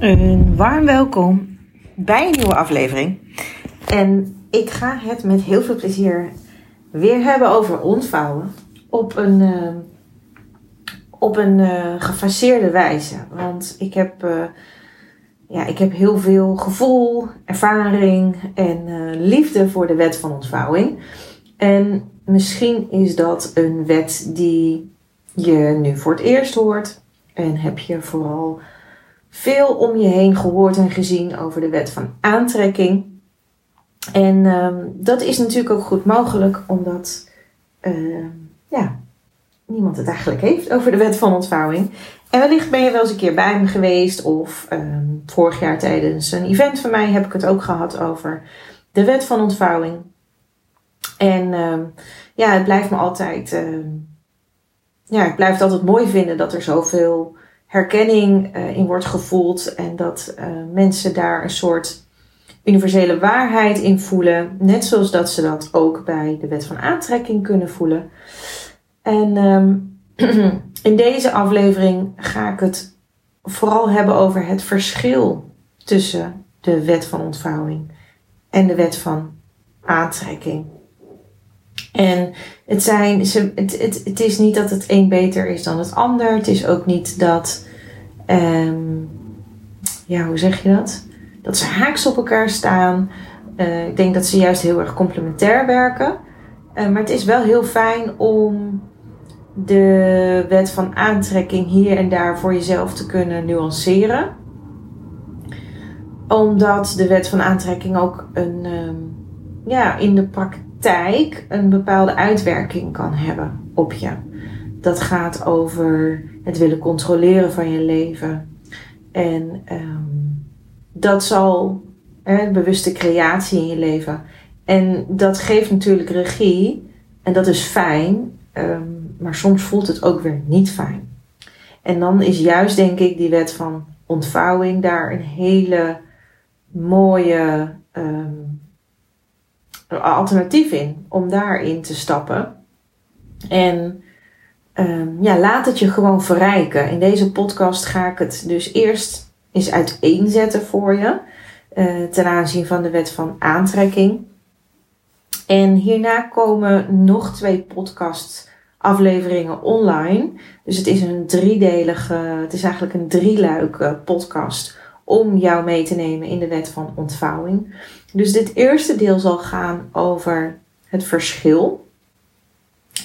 Een warm welkom bij een nieuwe aflevering. En ik ga het met heel veel plezier weer hebben over ontvouwen. Op een, uh, op een uh, gefaseerde wijze. Want ik heb, uh, ja, ik heb heel veel gevoel, ervaring en liefde voor de wet van ontvouwing. En misschien is dat een wet die je nu voor het eerst hoort. En heb je vooral veel om je heen gehoord en gezien over de wet van aantrekking. En um, dat is natuurlijk ook goed mogelijk, omdat uh, ja, niemand het eigenlijk heeft over de wet van ontvouwing. En wellicht ben je wel eens een keer bij me geweest, of um, vorig jaar tijdens een event van mij heb ik het ook gehad over de wet van ontvouwing. En ja, het blijft me altijd. ja, ik blijf het altijd mooi vinden dat er zoveel herkenning uh, in wordt gevoeld en dat uh, mensen daar een soort universele waarheid in voelen, net zoals dat ze dat ook bij de wet van aantrekking kunnen voelen. En um, in deze aflevering ga ik het vooral hebben over het verschil tussen de wet van ontvouwing en de wet van aantrekking. En het, zijn, ze, het, het, het is niet dat het een beter is dan het ander. Het is ook niet dat, um, ja, hoe zeg je dat? Dat ze haaks op elkaar staan. Uh, ik denk dat ze juist heel erg complementair werken. Uh, maar het is wel heel fijn om de wet van aantrekking hier en daar voor jezelf te kunnen nuanceren. Omdat de wet van aantrekking ook een, um, ja, in de praktijk praktijk een bepaalde uitwerking kan hebben op je. Dat gaat over het willen controleren van je leven. En um, dat zal hè, bewuste creatie in je leven. En dat geeft natuurlijk regie. En dat is fijn. Um, maar soms voelt het ook weer niet fijn. En dan is juist denk ik die wet van ontvouwing daar een hele mooie um, alternatief in om daarin te stappen. En um, ja, laat het je gewoon verrijken. In deze podcast ga ik het dus eerst eens uiteenzetten voor je uh, ten aanzien van de wet van aantrekking. En hierna komen nog twee podcast afleveringen online. Dus het is een driedelige, het is eigenlijk een drieluik podcast om jou mee te nemen in de wet van ontvouwing. Dus dit eerste deel zal gaan over het verschil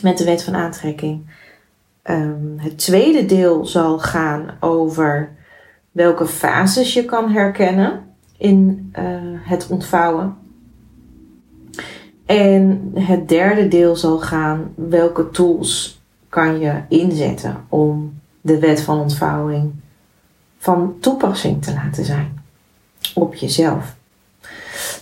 met de wet van aantrekking. Um, het tweede deel zal gaan over welke fases je kan herkennen in uh, het ontvouwen. En het derde deel zal gaan welke tools kan je inzetten om de wet van ontvouwing van toepassing te laten zijn op jezelf.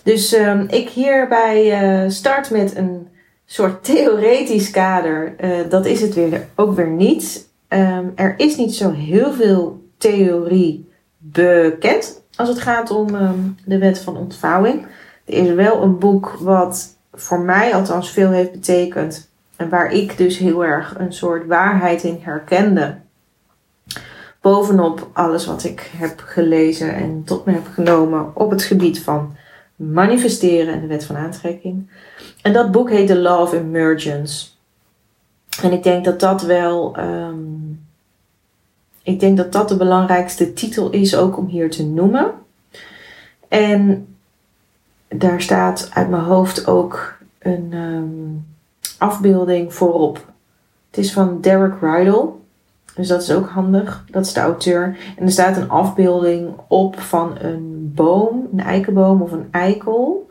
Dus um, ik hierbij uh, start met een soort theoretisch kader. Uh, dat is het weer ook weer niet. Um, er is niet zo heel veel theorie bekend als het gaat om um, de wet van ontvouwing. Er is wel een boek wat voor mij althans veel heeft betekend. En waar ik dus heel erg een soort waarheid in herkende bovenop alles wat ik heb gelezen en tot me heb genomen op het gebied van manifesteren en de wet van aantrekking. En dat boek heet The Law of Emergence. En ik denk dat dat wel, um, ik denk dat dat de belangrijkste titel is ook om hier te noemen. En daar staat uit mijn hoofd ook een um, afbeelding voorop. Het is van Derek Rydell. Dus dat is ook handig. Dat is de auteur. En er staat een afbeelding op van een boom, een eikenboom of een eikel.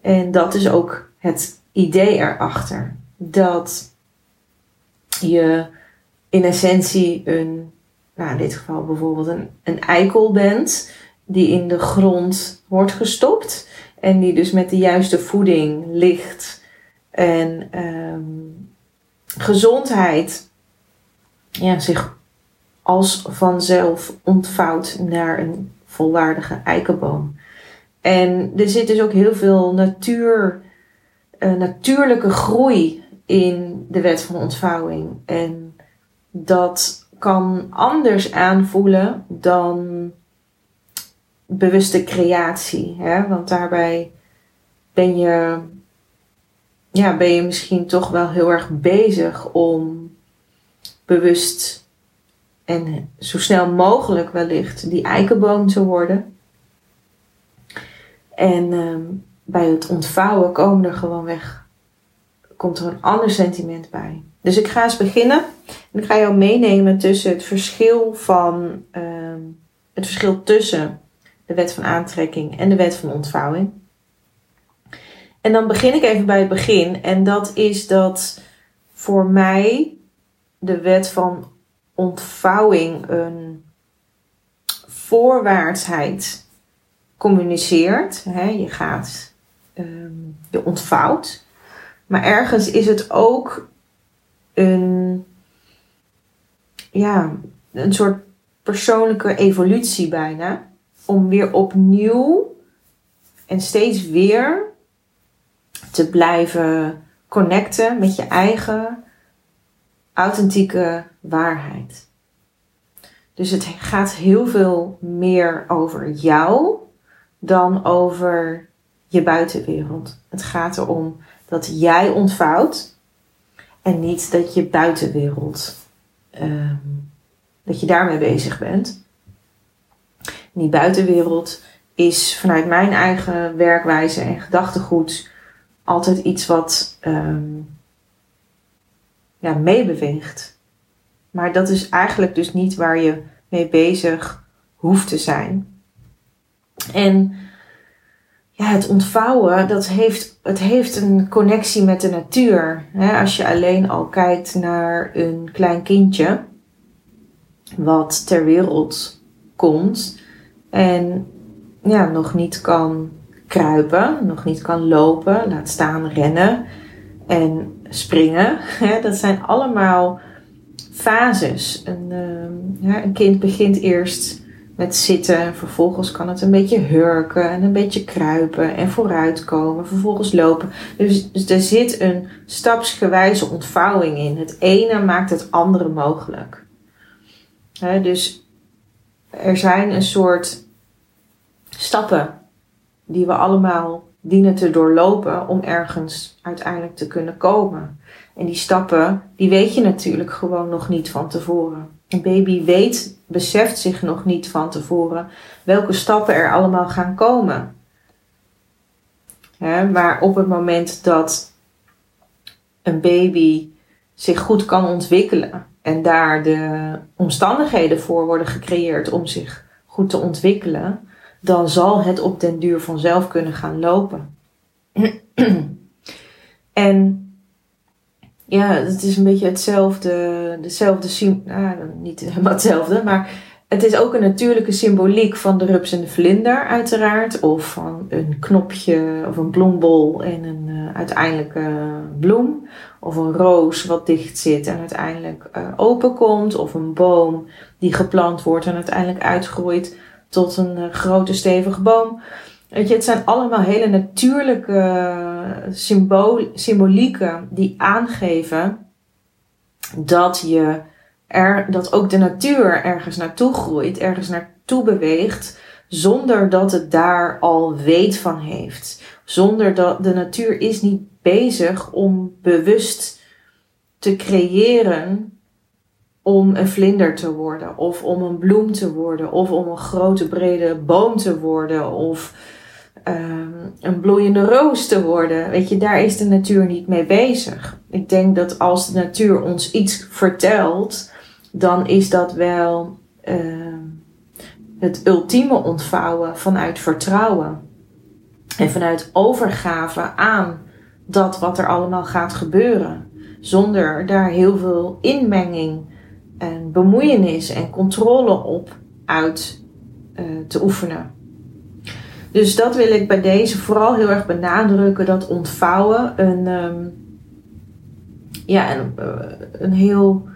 En dat is ook het idee erachter. Dat je in essentie een, nou in dit geval bijvoorbeeld een, een eikel bent, die in de grond wordt gestopt. En die dus met de juiste voeding ligt en um, gezondheid ja, zich als vanzelf ontvouwt naar een volwaardige eikenboom. En er zit dus ook heel veel natuur, uh, natuurlijke groei in de wet van ontvouwing. En dat kan anders aanvoelen dan bewuste creatie. Hè? Want daarbij ben je, ja, ben je misschien toch wel heel erg bezig om bewust en zo snel mogelijk wellicht die eikenboom te worden. En ehm, bij het ontvouwen komen er gewoon weg, komt er een ander sentiment bij. Dus ik ga eens beginnen en ik ga jou meenemen tussen het verschil van ehm, het verschil tussen de wet van aantrekking en de wet van ontvouwing. En dan begin ik even bij het begin en dat is dat voor mij de wet van ontvouwing een voorwaartsheid communiceert. Hè? Je gaat, um, je ontvouwt. Maar ergens is het ook een, ja, een soort persoonlijke evolutie bijna. Om weer opnieuw en steeds weer te blijven connecten met je eigen authentieke waarheid. Dus het gaat heel veel meer over jou dan over je buitenwereld. Het gaat erom dat jij ontvouwt en niet dat je buitenwereld, um, dat je daarmee bezig bent. die buitenwereld is vanuit mijn eigen werkwijze en gedachtegoed altijd iets wat um, ja, meebeweegt. Maar dat is eigenlijk dus niet waar je mee bezig hoeft te zijn. En ja, het ontvouwen, dat heeft, het heeft een connectie met de natuur. Als je alleen al kijkt naar een klein kindje wat ter wereld komt en ja, nog niet kan kruipen, nog niet kan lopen, laat staan rennen en springen. Dat zijn allemaal fases. Een, ehm, een kind begint eerst met zitten, vervolgens kan het een beetje hurken en een beetje kruipen en vooruitkomen, vervolgens lopen. Dus, dus er zit een stapsgewijze ontvouwing in. Het ene maakt het andere mogelijk. dus er zijn een soort stappen die we allemaal dienen te doorlopen om ergens uiteindelijk te kunnen komen. En die stappen, die weet je natuurlijk gewoon nog niet van tevoren. Een baby weet, beseft zich nog niet van tevoren welke stappen er allemaal gaan komen. maar op het moment dat een baby zich goed kan ontwikkelen en daar de omstandigheden voor worden gecreëerd om zich goed te ontwikkelen, dan zal het op den duur vanzelf kunnen gaan lopen. en ja, het is een beetje hetzelfde, dezelfde, nou, niet helemaal hetzelfde, maar het is ook een natuurlijke symboliek van de rups en de vlinder uiteraard. Of van een knopje of een bloembol en een uh, uiteindelijke bloem. Of een roos wat dicht zit en uiteindelijk uh, open komt. Of een boom die geplant wordt en uiteindelijk uitgroeit tot een uh, grote stevige boom. Weet je, het zijn allemaal hele natuurlijke symbool, symbolieken die aangeven dat je er, dat ook de natuur ergens naartoe groeit, ergens naartoe beweegt, zonder dat het daar al weet van heeft. Zonder dat de natuur is niet bezig om bewust te creëren om een vlinder te worden, of om een bloem te worden, of om een grote brede boom te worden, of um, een bloeiende roos te worden. Weet je, daar is de natuur niet mee bezig. Ik denk dat als de natuur ons iets vertelt, dan is dat wel uh, het ultieme ontvouwen vanuit vertrouwen. En vanuit overgave aan dat wat er allemaal gaat gebeuren. Zonder daar heel veel inmenging en bemoeienis en controle op uit uh, te oefenen. Dus dat wil ik bij deze vooral heel erg benadrukken: dat ontvouwen een, um, ja, een, een heel.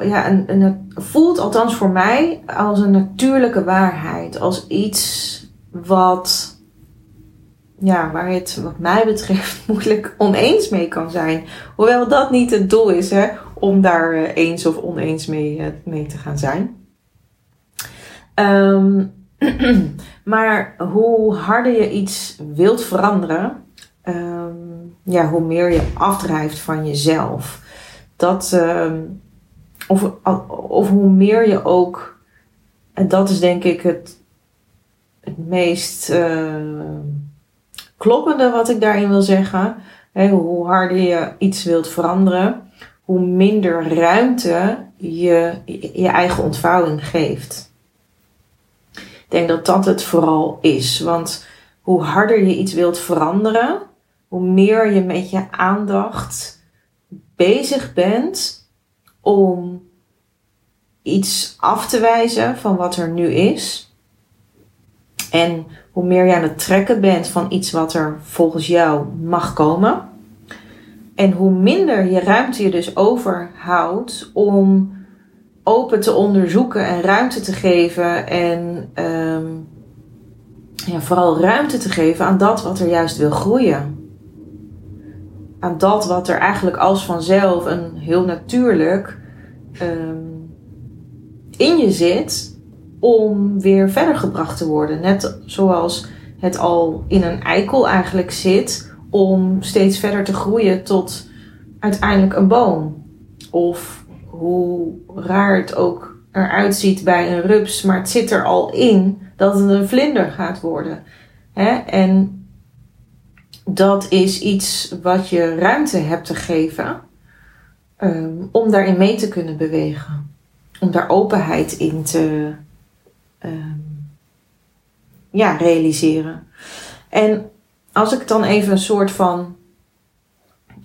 ja, een, een, voelt althans voor mij als een natuurlijke waarheid. Als iets wat, ja, waar het wat mij betreft moeilijk oneens mee kan zijn. Hoewel dat niet het doel is, hè, om daar uh, eens of oneens mee, uh, mee te gaan zijn. Um, maar hoe harder je iets wilt veranderen, ehm, ja, hoe meer je afdrijft van jezelf. Dat, ehm, of, of hoe meer je ook, en dat is denk ik het, meest uh, kloppende wat ik daarin wil zeggen. hoe harder je iets wilt veranderen, hoe minder ruimte je je eigen ontvouwing geeft. Ik denk dat dat het vooral is. Want hoe harder je iets wilt veranderen, hoe meer je met je aandacht bezig bent om iets af te wijzen van wat er nu is. En hoe meer je aan het trekken bent van iets wat er volgens jou mag komen. En hoe minder je ruimte je dus overhoudt om open te onderzoeken en ruimte te geven. En um, ja, vooral ruimte te geven aan dat wat er juist wil groeien. Aan dat wat er eigenlijk als vanzelf een heel natuurlijk um, in je zit om weer verder gebracht te worden. Net zoals het al in een eikel eigenlijk zit om steeds verder te groeien tot uiteindelijk een boom. Of hoe raar het ook eruit ziet bij een rups, maar het zit er al in dat het een vlinder gaat worden. En dat is iets wat je ruimte hebt te geven um, om daarin mee te kunnen bewegen. Om daar openheid in te um, ja, realiseren. En als ik dan even een soort van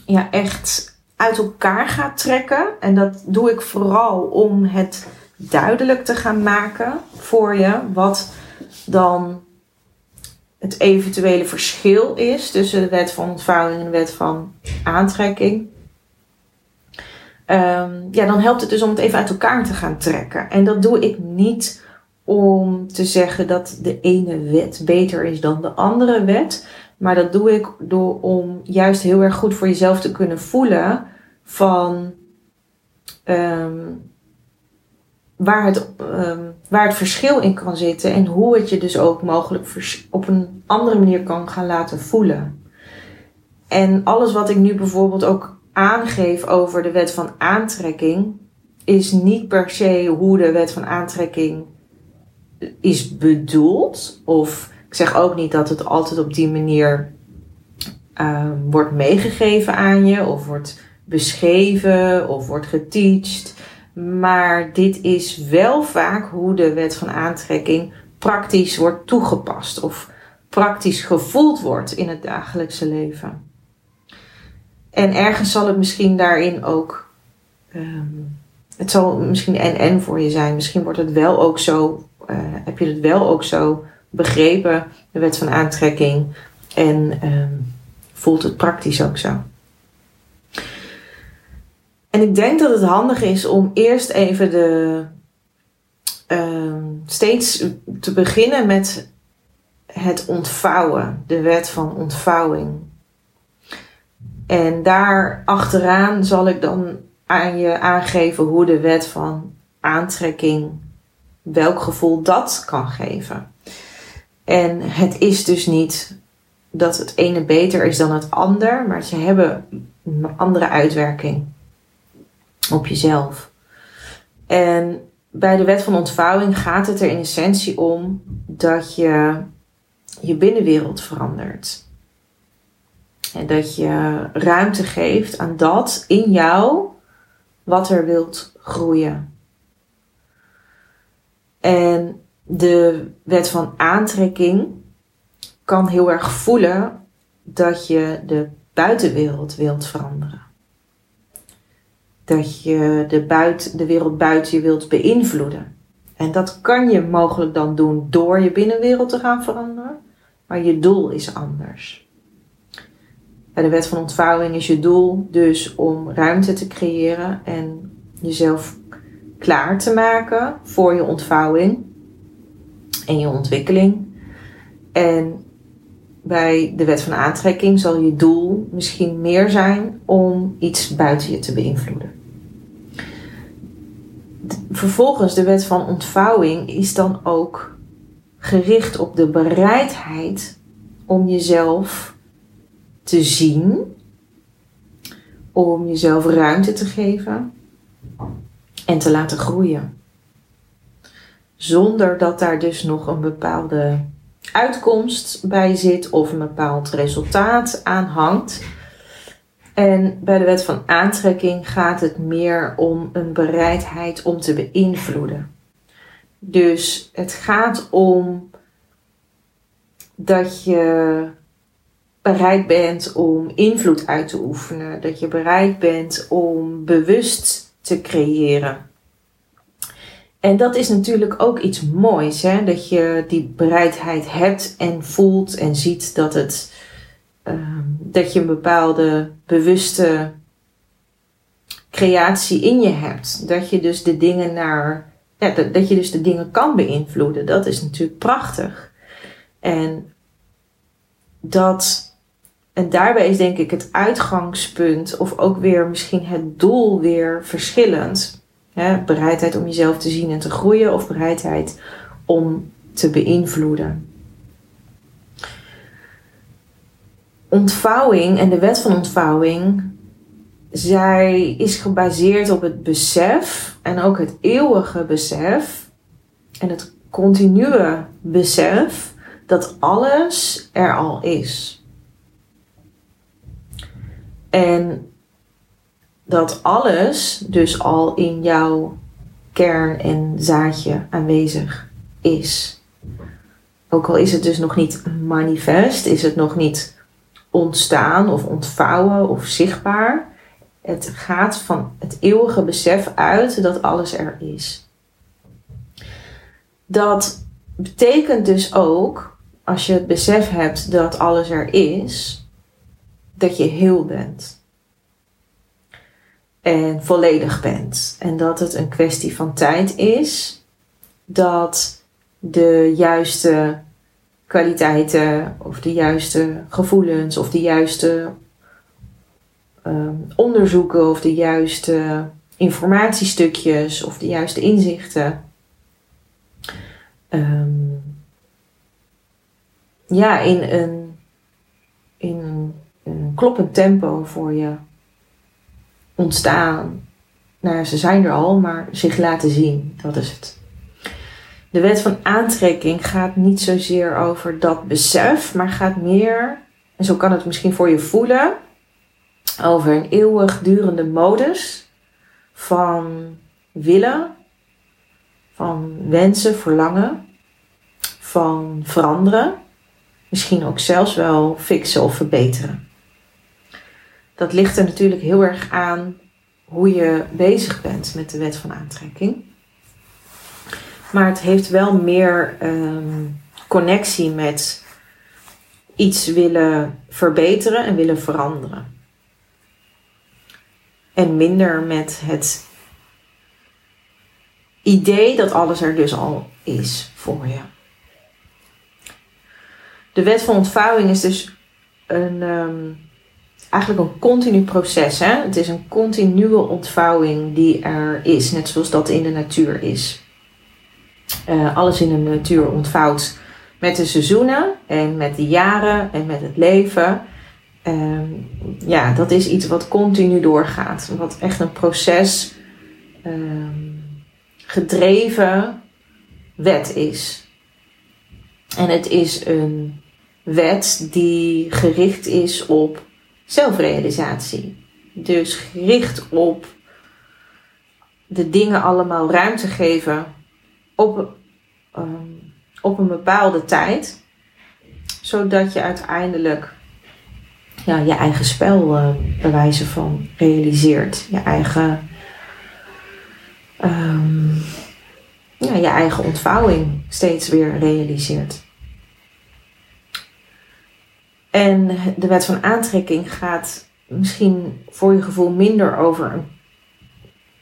ja, echt uit elkaar ga trekken. En dat doe ik vooral om het duidelijk te gaan maken voor je. Wat dan het eventuele verschil is tussen de wet van ontvouwing en de wet van aantrekking. Um, ja, dan helpt het dus om het even uit elkaar te gaan trekken. En dat doe ik niet om te zeggen dat de ene wet beter is dan de andere wet. Maar dat doe ik door om juist heel erg goed voor jezelf te kunnen voelen van um, waar, het, um, waar het verschil in kan zitten en hoe het je dus ook mogelijk op een andere manier kan gaan laten voelen. En alles wat ik nu bijvoorbeeld ook aangeef over de wet van aantrekking, is niet per se hoe de wet van aantrekking is bedoeld. Of ik zeg ook niet dat het altijd op die manier uh, wordt meegegeven aan je, of wordt beschreven, of wordt geteacht. Maar dit is wel vaak hoe de wet van aantrekking praktisch wordt toegepast of praktisch gevoeld wordt in het dagelijkse leven. En ergens zal het misschien daarin ook. Um, het zal misschien en-en voor je zijn. Misschien wordt het wel ook zo. Uh, heb je het wel ook zo begrepen, de wet van aantrekking. En um, voelt het praktisch ook zo. En ik denk dat het handig is om eerst even de. Uh, steeds te beginnen met het ontvouwen, de wet van ontvouwing. En daar achteraan zal ik dan aan je aangeven hoe de wet van aantrekking, welk gevoel dat kan geven. En het is dus niet dat het ene beter is dan het ander, maar ze hebben een andere uitwerking op jezelf. En bij de wet van ontvouwing gaat het er in essentie om dat je je binnenwereld verandert. En dat je ruimte geeft aan dat in jou wat er wilt groeien. En de wet van aantrekking kan heel erg voelen dat je de buitenwereld wilt veranderen dat je de, de wereld buiten je wilt beïnvloeden. En dat kan je mogelijk dan doen door je binnenwereld te gaan veranderen, maar je doel is anders. Bij de wet van ontvouwing is je doel dus om ruimte te creëren en jezelf klaar te maken voor je ontvouwing en je ontwikkeling. En bij de wet van aantrekking zal je doel misschien meer zijn om iets buiten je te beïnvloeden vervolgens de wet van ontvouwing is dan ook gericht op de bereidheid om jezelf te zien, om jezelf ruimte te geven en te laten groeien. Zonder dat daar dus nog een bepaalde uitkomst bij zit of een bepaald resultaat aan hangt. En bij de wet van aantrekking gaat het meer om een bereidheid om te beïnvloeden. Dus het gaat om dat je bereid bent om invloed uit te oefenen, dat je bereid bent om bewust te creëren. En dat is natuurlijk ook iets moois, hè? dat je die bereidheid hebt en voelt en ziet dat, het, uh, dat je een bepaalde bewuste creatie in je hebt. Dat je dus de dingen naar, ja, dat, dat je dus de dingen kan beïnvloeden. Dat is natuurlijk prachtig. En dat, en daarbij is denk ik het uitgangspunt of ook weer misschien het doel weer verschillend. Bereidheid om jezelf te zien en te groeien of bereidheid om te beïnvloeden. Ontvouwing en de wet van ontvouwing, zij is gebaseerd op het besef en ook het eeuwige besef en het continue besef dat alles er al is. En dat alles dus al in jouw kern en zaadje aanwezig is. Ook al is het dus nog niet manifest, is het nog niet ontstaan of ontvouwen of zichtbaar. Het gaat van het eeuwige besef uit dat alles er is. Dat betekent dus ook, als je het besef hebt dat alles er is, dat je heel bent en volledig bent. En dat het een kwestie van tijd is dat de juiste kwaliteiten of de juiste gevoelens of de juiste ehm, onderzoeken of de juiste informatiestukjes of de juiste inzichten. Ehm, ja, in een, in een, een kloppend tempo voor je ontstaan. Nou, ze zijn er al, maar zich laten zien. Dat is het. De wet van aantrekking gaat niet zozeer over dat besef, maar gaat meer, en zo kan het misschien voor je voelen, over een eeuwigdurende modus van willen, van wensen, verlangen, van veranderen, misschien ook zelfs wel fixen of verbeteren dat ligt er natuurlijk heel erg aan hoe je bezig bent met de wet van aantrekking. Maar het heeft wel meer ehm, connectie met iets willen verbeteren en willen veranderen. En minder met het idee dat alles er dus al is voor je. De wet van ontvouwing is dus een, um, eigenlijk een continu proces. Hè? Het is een continue ontvouwing die er is, net zoals dat in de natuur is. Uh, alles in de natuur ontvouwt met de seizoenen en met de jaren en met het leven. Uh, ja, dat is iets wat continu doorgaat. Wat echt een proces uh, gedreven wet is. En het is een wet die gericht is op zelfrealisatie. Dus gericht op de dingen allemaal ruimte geven op, um, op een bepaalde tijd. Zodat je uiteindelijk ja, je eigen spel uh, van realiseert. Je eigen, um, ja, je eigen ontvouwing steeds weer realiseert. En de wet van aantrekking gaat misschien voor je gevoel minder over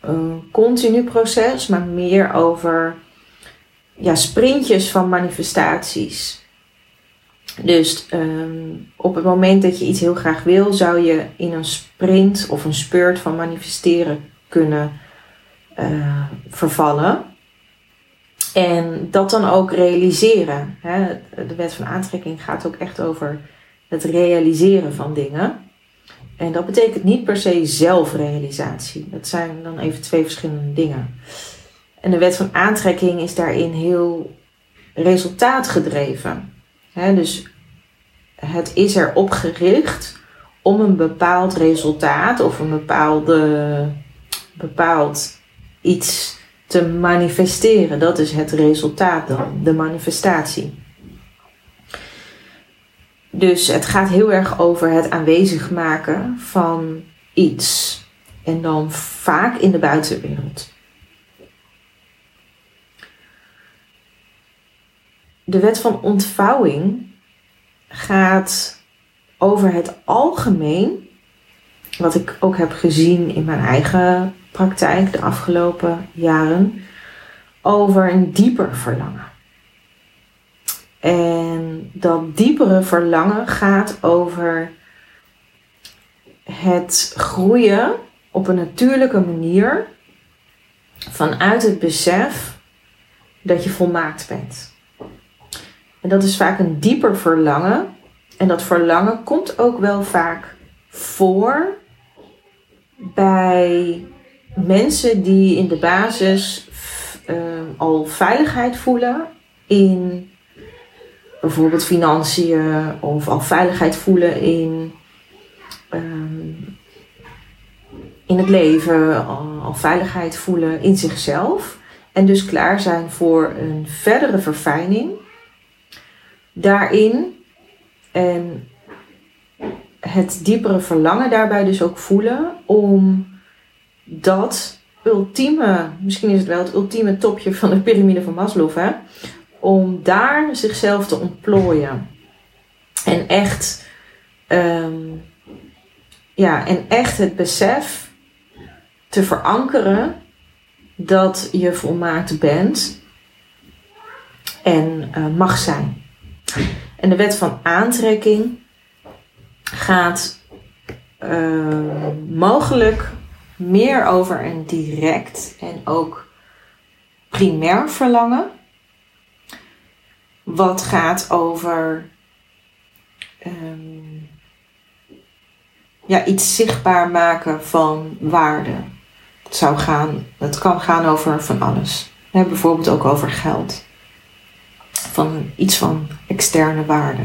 een, continu proces, maar meer over ja, sprintjes van manifestaties. Dus um, op het moment dat je iets heel graag wil, zou je in een sprint of een spurt van manifesteren kunnen uh, vervallen. En dat dan ook realiseren. Hè? De wet van aantrekking gaat ook echt over het realiseren van dingen. En dat betekent niet per se zelfrealisatie. Dat zijn dan even twee verschillende dingen. En de wet van aantrekking is daarin heel resultaatgedreven. dus het is erop gericht om een bepaald resultaat of een bepaalde, bepaald iets te manifesteren. Dat is het resultaat dan, de manifestatie. Dus het gaat heel erg over het aanwezig maken van iets. En dan vaak in de buitenwereld. De wet van ontvouwing gaat over het algemeen, wat ik ook heb gezien in mijn eigen praktijk de afgelopen jaren, over een dieper verlangen. En dat diepere verlangen gaat over het groeien op een natuurlijke manier vanuit het besef dat je volmaakt bent. En dat is vaak een dieper verlangen. En dat verlangen komt ook wel vaak voor bij mensen die in de basis uh, al veiligheid voelen in bijvoorbeeld financiën of al veiligheid voelen in, ehm, in het leven, al, veiligheid voelen in zichzelf. En dus klaar zijn voor een verdere verfijning daarin. En het diepere verlangen daarbij dus ook voelen om dat ultieme, misschien is het wel het ultieme topje van de piramide van Maslow, hè? Om daar zichzelf te ontplooien. En echt, ehm, ja, en echt het besef te verankeren dat je volmaakt bent en uh, mag zijn. En de wet van aantrekking gaat uh, mogelijk meer over een direct en ook primair verlangen wat gaat over um, ja, iets zichtbaar maken van waarde. Het, zou gaan, het kan gaan over van alles. bijvoorbeeld ook over geld. Van iets van externe waarde.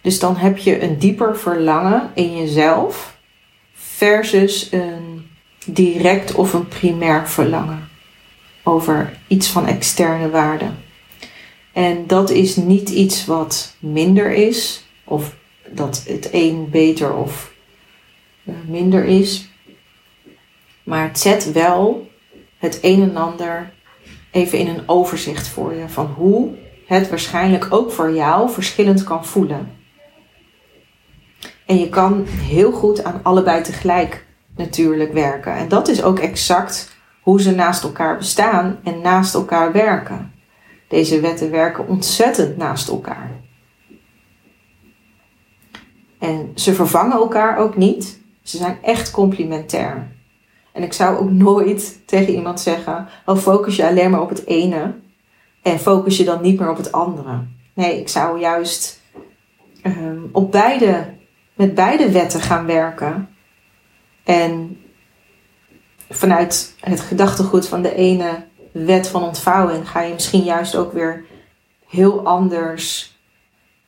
Dus dan heb je een dieper verlangen in jezelf versus een direct of een primair verlangen over iets van externe waarde. En dat is niet iets wat minder is, of dat het een beter of eh, minder is. Maar het zet wel het een en ander even in een overzicht voor je van hoe het waarschijnlijk ook voor jou verschillend kan voelen. En je kan heel goed aan allebei tegelijk natuurlijk werken. En dat is ook exact hoe ze naast elkaar bestaan en naast elkaar werken. Deze wetten werken ontzettend naast elkaar. En ze vervangen elkaar ook niet. Ze zijn echt complementair. En ik zou ook nooit tegen iemand zeggen: Oh, focus je alleen maar op het ene en focus je dan niet meer op het andere. Nee, ik zou juist um, op beide, met beide wetten gaan werken. En vanuit het gedachtegoed van de ene wet van ontvouwing ga je misschien juist ook weer heel anders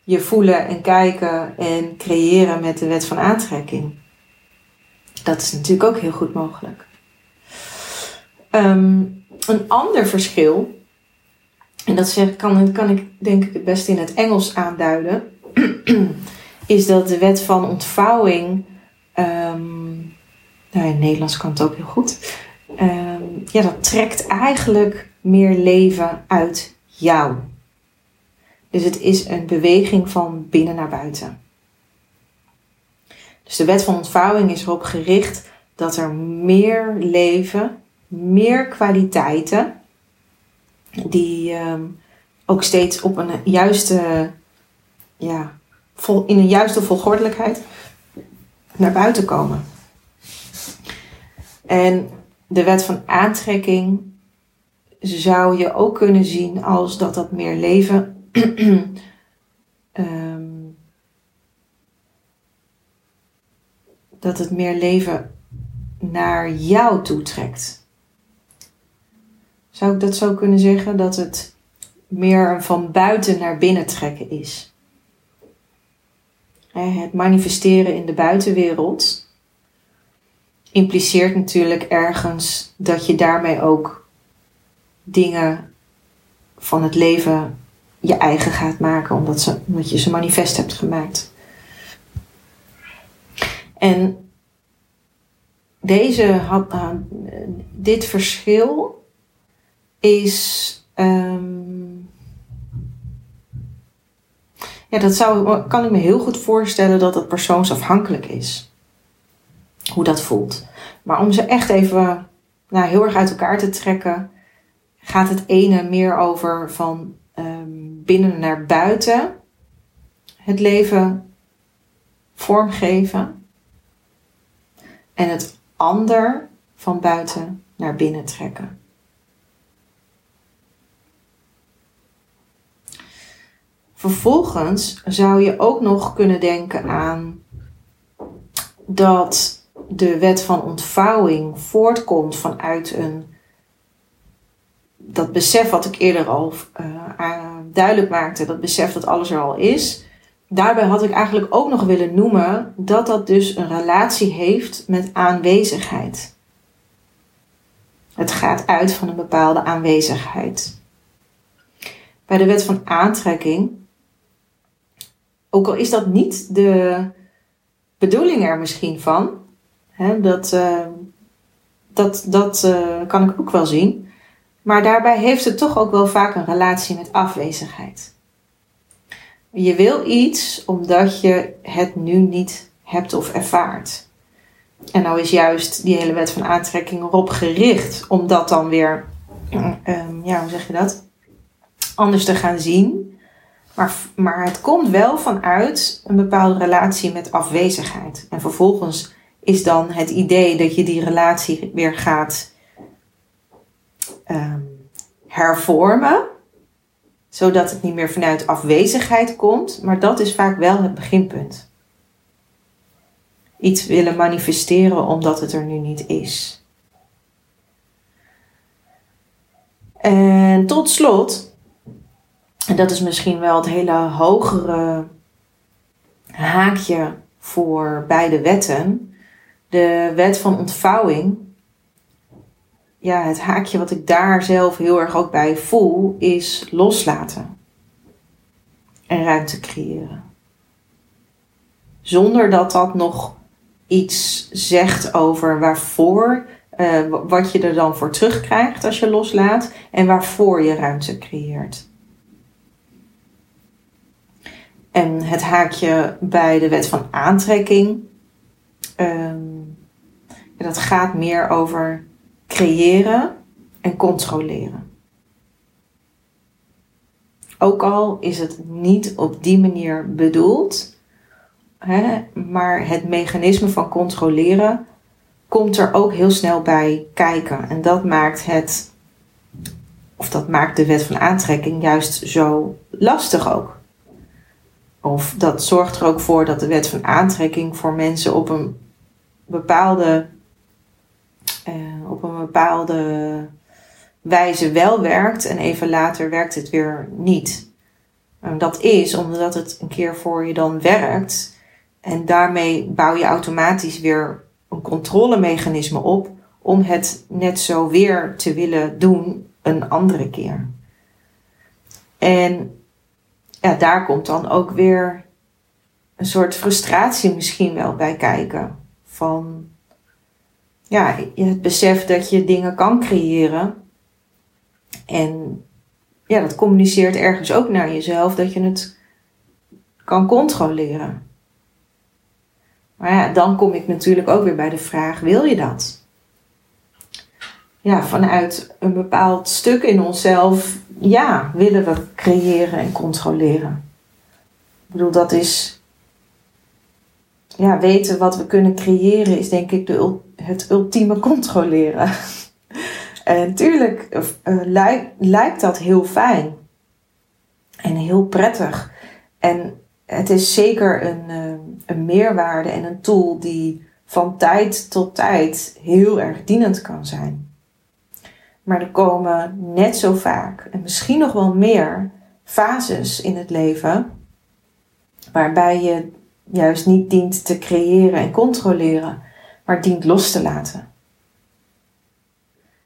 je voelen en kijken en creëren met de wet van aantrekking. Dat is natuurlijk ook heel goed mogelijk. Ehm, een ander verschil, en dat zeg, kan, kan ik denk ik het beste in het Engels aanduiden, is dat de wet van ontvouwing, um, nou in het Nederlands kan het ook heel goed, Ehm, ja, dat trekt eigenlijk meer leven uit jou. Dus het is een beweging van binnen naar buiten. Dus de wet van ontvouwing is erop gericht dat er meer leven, meer kwaliteiten, die ehm, ook steeds op een juiste, ja, vol, in een juiste volgordelijkheid naar buiten komen. En de wet van aantrekking zou je ook kunnen zien als dat dat meer leven. Ehm, dat het meer leven naar jou toe trekt. Zou ik dat zo kunnen zeggen? Dat het meer van buiten naar binnen trekken is. Het manifesteren in de buitenwereld impliceert natuurlijk ergens dat je daarmee ook dingen van het leven je eigen gaat maken, omdat, ze, omdat je ze manifest hebt gemaakt. En deze had, dit verschil is. Um, ja, dat zou, kan ik me heel goed voorstellen dat het persoonsafhankelijk is. Hoe dat voelt. Maar om ze echt even nou, heel erg uit elkaar te trekken, gaat het ene meer over van um, binnen naar buiten het leven vormgeven. En het ander van buiten naar binnen trekken. Vervolgens zou je ook nog kunnen denken aan dat de wet van ontvouwing voortkomt vanuit een dat besef wat ik eerder al uh, duidelijk maakte, dat besef dat alles er al is. Daarbij had ik eigenlijk ook nog willen noemen dat dat dus een relatie heeft met aanwezigheid. Het gaat uit van een bepaalde aanwezigheid. Bij de wet van aantrekking, ook al is dat niet de bedoeling er misschien van, hè, dat, dat, dat uh, kan ik ook wel zien, maar daarbij heeft het toch ook wel vaak een relatie met afwezigheid. Je wil iets omdat je het nu niet hebt of ervaart. En nou is juist die hele wet van aantrekking erop gericht om dat dan weer, um, ja, hoe zeg je dat? Anders te gaan zien. Maar, maar het komt wel vanuit een bepaalde relatie met afwezigheid. En vervolgens is dan het idee dat je die relatie weer gaat um, hervormen zodat het niet meer vanuit afwezigheid komt, maar dat is vaak wel het beginpunt. Iets willen manifesteren omdat het er nu niet is. En tot slot, en dat is misschien wel het hele hogere haakje voor beide wetten, de wet van ontvouwing ja, het haakje wat ik daar zelf heel erg ook bij voel, is loslaten. En ruimte creëren. Zonder dat dat nog iets zegt over waarvoor, uh, wat je er dan voor terugkrijgt als je loslaat en waarvoor je ruimte creëert. En het haakje bij de wet van aantrekking, um, dat gaat meer over creëren en controleren. Ook al is het niet op die manier bedoeld, hè, maar het mechanisme van controleren komt er ook heel snel bij kijken. En dat maakt het, of dat maakt de wet van aantrekking juist zo lastig ook. Of dat zorgt er ook voor dat de wet van aantrekking voor mensen op een bepaalde uh, op een bepaalde wijze wel werkt en even later werkt het weer niet. Dat is omdat het een keer voor je dan werkt en daarmee bouw je automatisch weer een controlemechanisme op om het net zo weer te willen doen een andere keer. En ja, daar komt dan ook weer een soort frustratie misschien wel bij kijken. Van ja, het besef dat je dingen kan creëren. En ja, dat communiceert ergens ook naar jezelf dat je het kan controleren. Maar ja, dan kom ik natuurlijk ook weer bij de vraag: wil je dat? Ja, vanuit een bepaald stuk in onszelf, ja, willen we creëren en controleren. Ik bedoel, dat is. Ja, weten wat we kunnen creëren is denk ik de het ultieme controleren. En natuurlijk uh, lijkt dat heel fijn en heel prettig. En het is zeker een, uh, een meerwaarde en een tool die van tijd tot tijd heel erg dienend kan zijn. Maar er komen net zo vaak, en misschien nog wel meer, fases in het leven waarbij je juist niet dient te creëren en controleren, maar dient los te laten.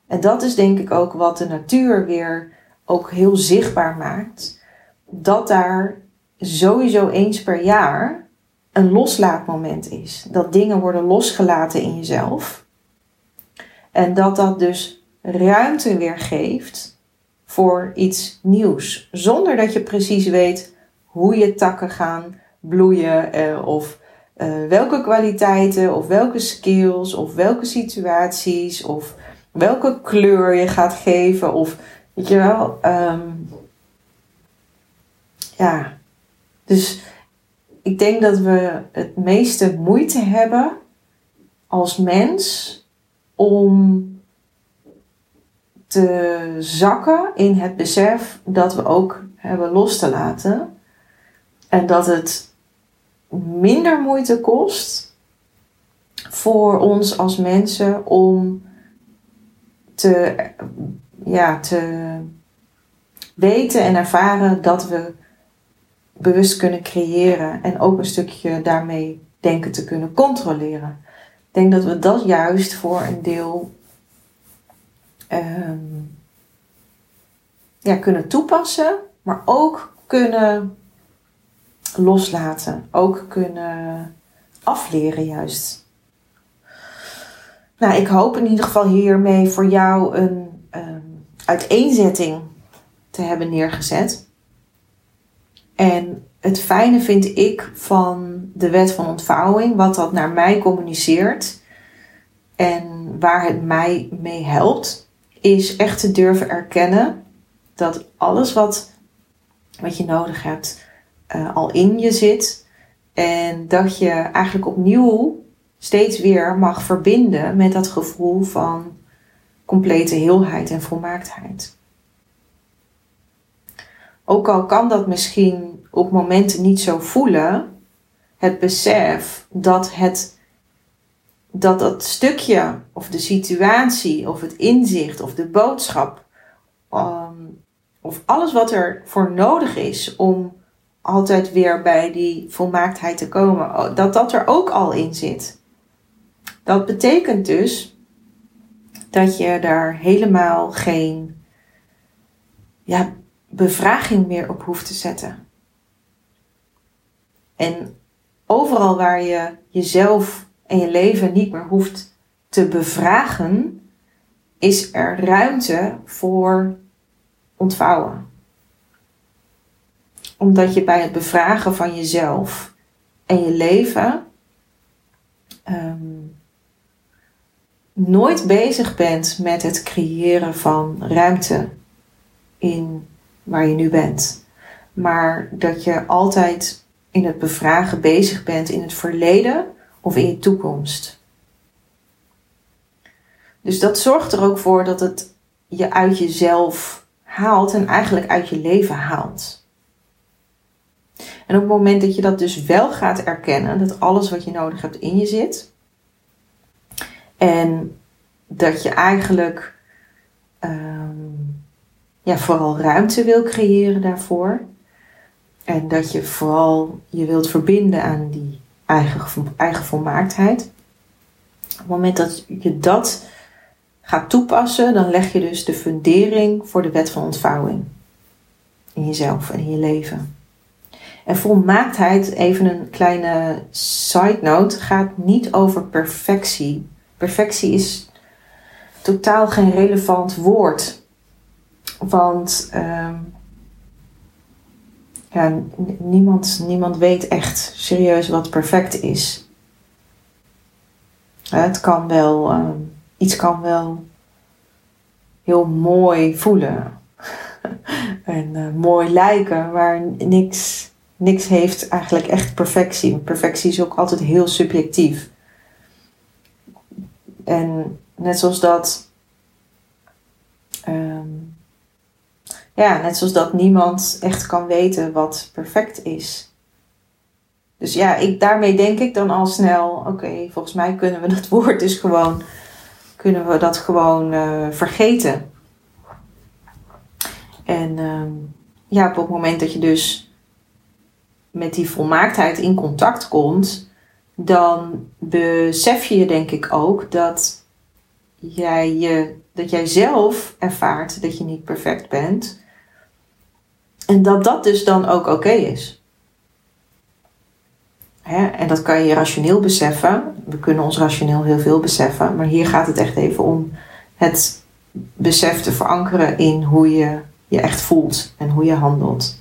En dat is denk ik ook wat de natuur weer ook heel zichtbaar maakt. Dat daar sowieso eens per jaar een loslaatmoment is. Dat dingen worden losgelaten in jezelf. En dat dat dus ruimte weer geeft voor iets nieuws. Zonder dat je precies weet hoe je takken gaan bloeien eh, of uh, welke kwaliteiten of welke skills of welke situaties of welke kleur je gaat geven of weet je wel. Um, ja, dus ik denk dat we het meeste moeite hebben als mens om te zakken in het besef dat we ook hebben los te laten. En dat het minder moeite kost voor ons als mensen om te, ja, te weten en ervaren dat we bewust kunnen creëren en ook een stukje daarmee denken te kunnen controleren. Ik denk dat we dat juist voor een deel um, ja, kunnen toepassen, maar ook kunnen loslaten, ook kunnen afleren juist. Nou, ik hoop in ieder geval hiermee voor jou een um, uiteenzetting te hebben neergezet. En het fijne vind ik van de wet van ontvouwing, wat dat naar mij communiceert en waar het mij mee helpt, is echt te durven erkennen dat alles wat, wat je nodig hebt uh, al in je zit. En dat je eigenlijk opnieuw steeds weer mag verbinden met dat gevoel van complete heelheid en volmaaktheid. Ook al kan dat misschien op momenten niet zo voelen, het besef dat het dat dat stukje of de situatie of het inzicht of de boodschap um, of alles wat er voor nodig is om altijd weer bij die volmaaktheid te komen, dat dat er ook al in zit. Dat betekent dus dat je daar helemaal geen ja, bevraging meer op hoeft te zetten. En overal waar je jezelf en je leven niet meer hoeft te bevragen, is er ruimte voor ontvouwen omdat je bij het bevragen van jezelf en je leven um, nooit bezig bent met het creëren van ruimte in waar je nu bent. Maar dat je altijd in het bevragen bezig bent in het verleden of in je toekomst. Dus dat zorgt er ook voor dat het je uit jezelf haalt en eigenlijk uit je leven haalt. En op het moment dat je dat dus wel gaat erkennen, dat alles wat je nodig hebt in je zit, en dat je eigenlijk um, ja, vooral ruimte wil creëren daarvoor, en dat je vooral je wilt verbinden aan die eigen, eigen volmaaktheid. Op het moment dat je dat gaat toepassen, dan leg je dus de fundering voor de wet van ontvouwing in jezelf en in je leven. En volmaaktheid, even een kleine side note, gaat niet over perfectie. Perfectie is totaal geen relevant woord. Want ja, niemand, niemand weet echt serieus wat perfect is. Het kan wel, uh, iets kan wel heel mooi voelen. en uh, mooi lijken, maar niks niks heeft eigenlijk echt perfectie. Perfectie is ook altijd heel subjectief. En net zoals dat ja, net zoals dat niemand echt kan weten wat perfect is. Dus ja, ik, daarmee denk ik dan al snel, oké, volgens mij kunnen we dat woord dus gewoon, kunnen we dat gewoon uh, vergeten. En uh, ja, op het moment dat je dus met die volmaaktheid in contact komt, dan besef je denk ik ook dat jij, je, dat jij zelf ervaart dat je niet perfect bent. En dat dat dus dan ook oké is. Hè? En dat kan je rationeel beseffen. We kunnen ons rationeel heel veel beseffen. Maar hier gaat het echt even om het besef te verankeren in hoe je je echt voelt en hoe je handelt.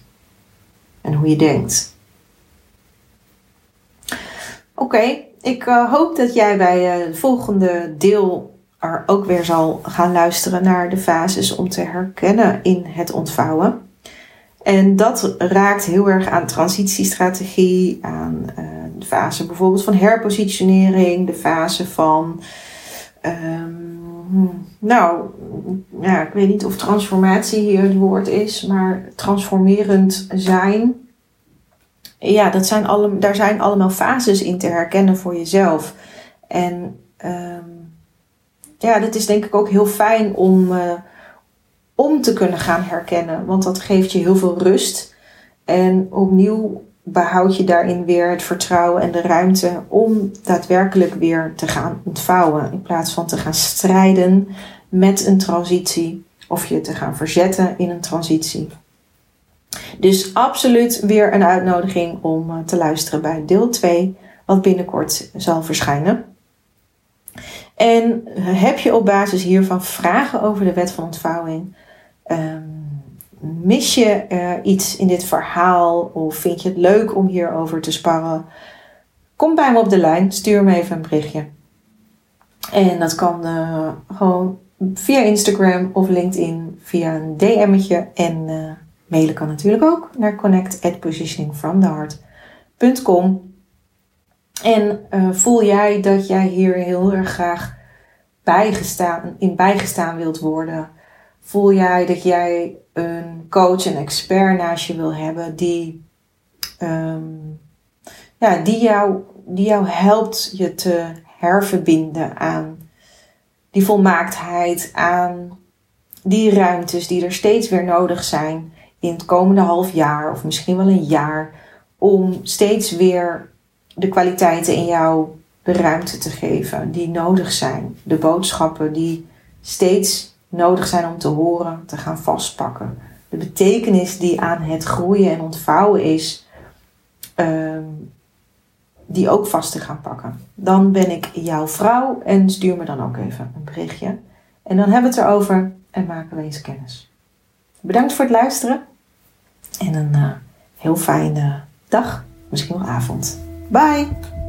En hoe je denkt. Oké, ik uh, hoop dat jij bij uh, het volgende deel er ook weer zal gaan luisteren naar de fases om te herkennen in het ontvouwen. En dat raakt heel erg aan transitiestrategie, aan uh, de fase bijvoorbeeld van herpositionering, de fase van, um, nou, ja, ik weet niet of transformatie hier het woord is, maar transformerend zijn ja, dat zijn alle, daar zijn allemaal fases in te herkennen voor jezelf. En um, ja, dat is denk ik ook heel fijn om, uh, om te kunnen gaan herkennen. Want dat geeft je heel veel rust. En opnieuw behoud je daarin weer het vertrouwen en de ruimte om daadwerkelijk weer te gaan ontvouwen. In plaats van te gaan strijden met een transitie of je te gaan verzetten in een transitie. Dus absoluut weer een uitnodiging om eh, te luisteren bij deel 2, wat binnenkort zal verschijnen. En heb je op basis hiervan vragen over de wet van ontvouwing? Um, mis je uh, iets in dit verhaal of vind je het leuk om hierover te sparren? Kom bij me op de lijn, stuur me even een berichtje. En dat kan gewoon via Instagram of LinkedIn via een DM'tje. En Mailen kan natuurlijk ook naar connect@positioningfromtheheart.com. En uh, voel jij dat jij hier heel erg graag bijgestaan, in bijgestaan wilt worden? Voel jij dat jij een coach, een expert naast je wil hebben die, um, ja, die, jou, die jou helpt je te herverbinden aan die volmaaktheid, aan die ruimtes die er steeds weer nodig zijn in het komende half jaar of misschien wel een jaar om steeds weer de kwaliteiten in jou de ruimte te geven die nodig zijn. De boodschappen die steeds nodig zijn om te horen, te gaan vastpakken. De betekenis die aan het groeien en ontvouwen is, ehm, die ook vast te gaan pakken. Dan ben ik jouw vrouw en stuur me dan ook even een berichtje. En dan hebben we het erover en maken we eens kennis. Bedankt voor het luisteren en een uh, heel fijne dag, misschien wel avond. Bye!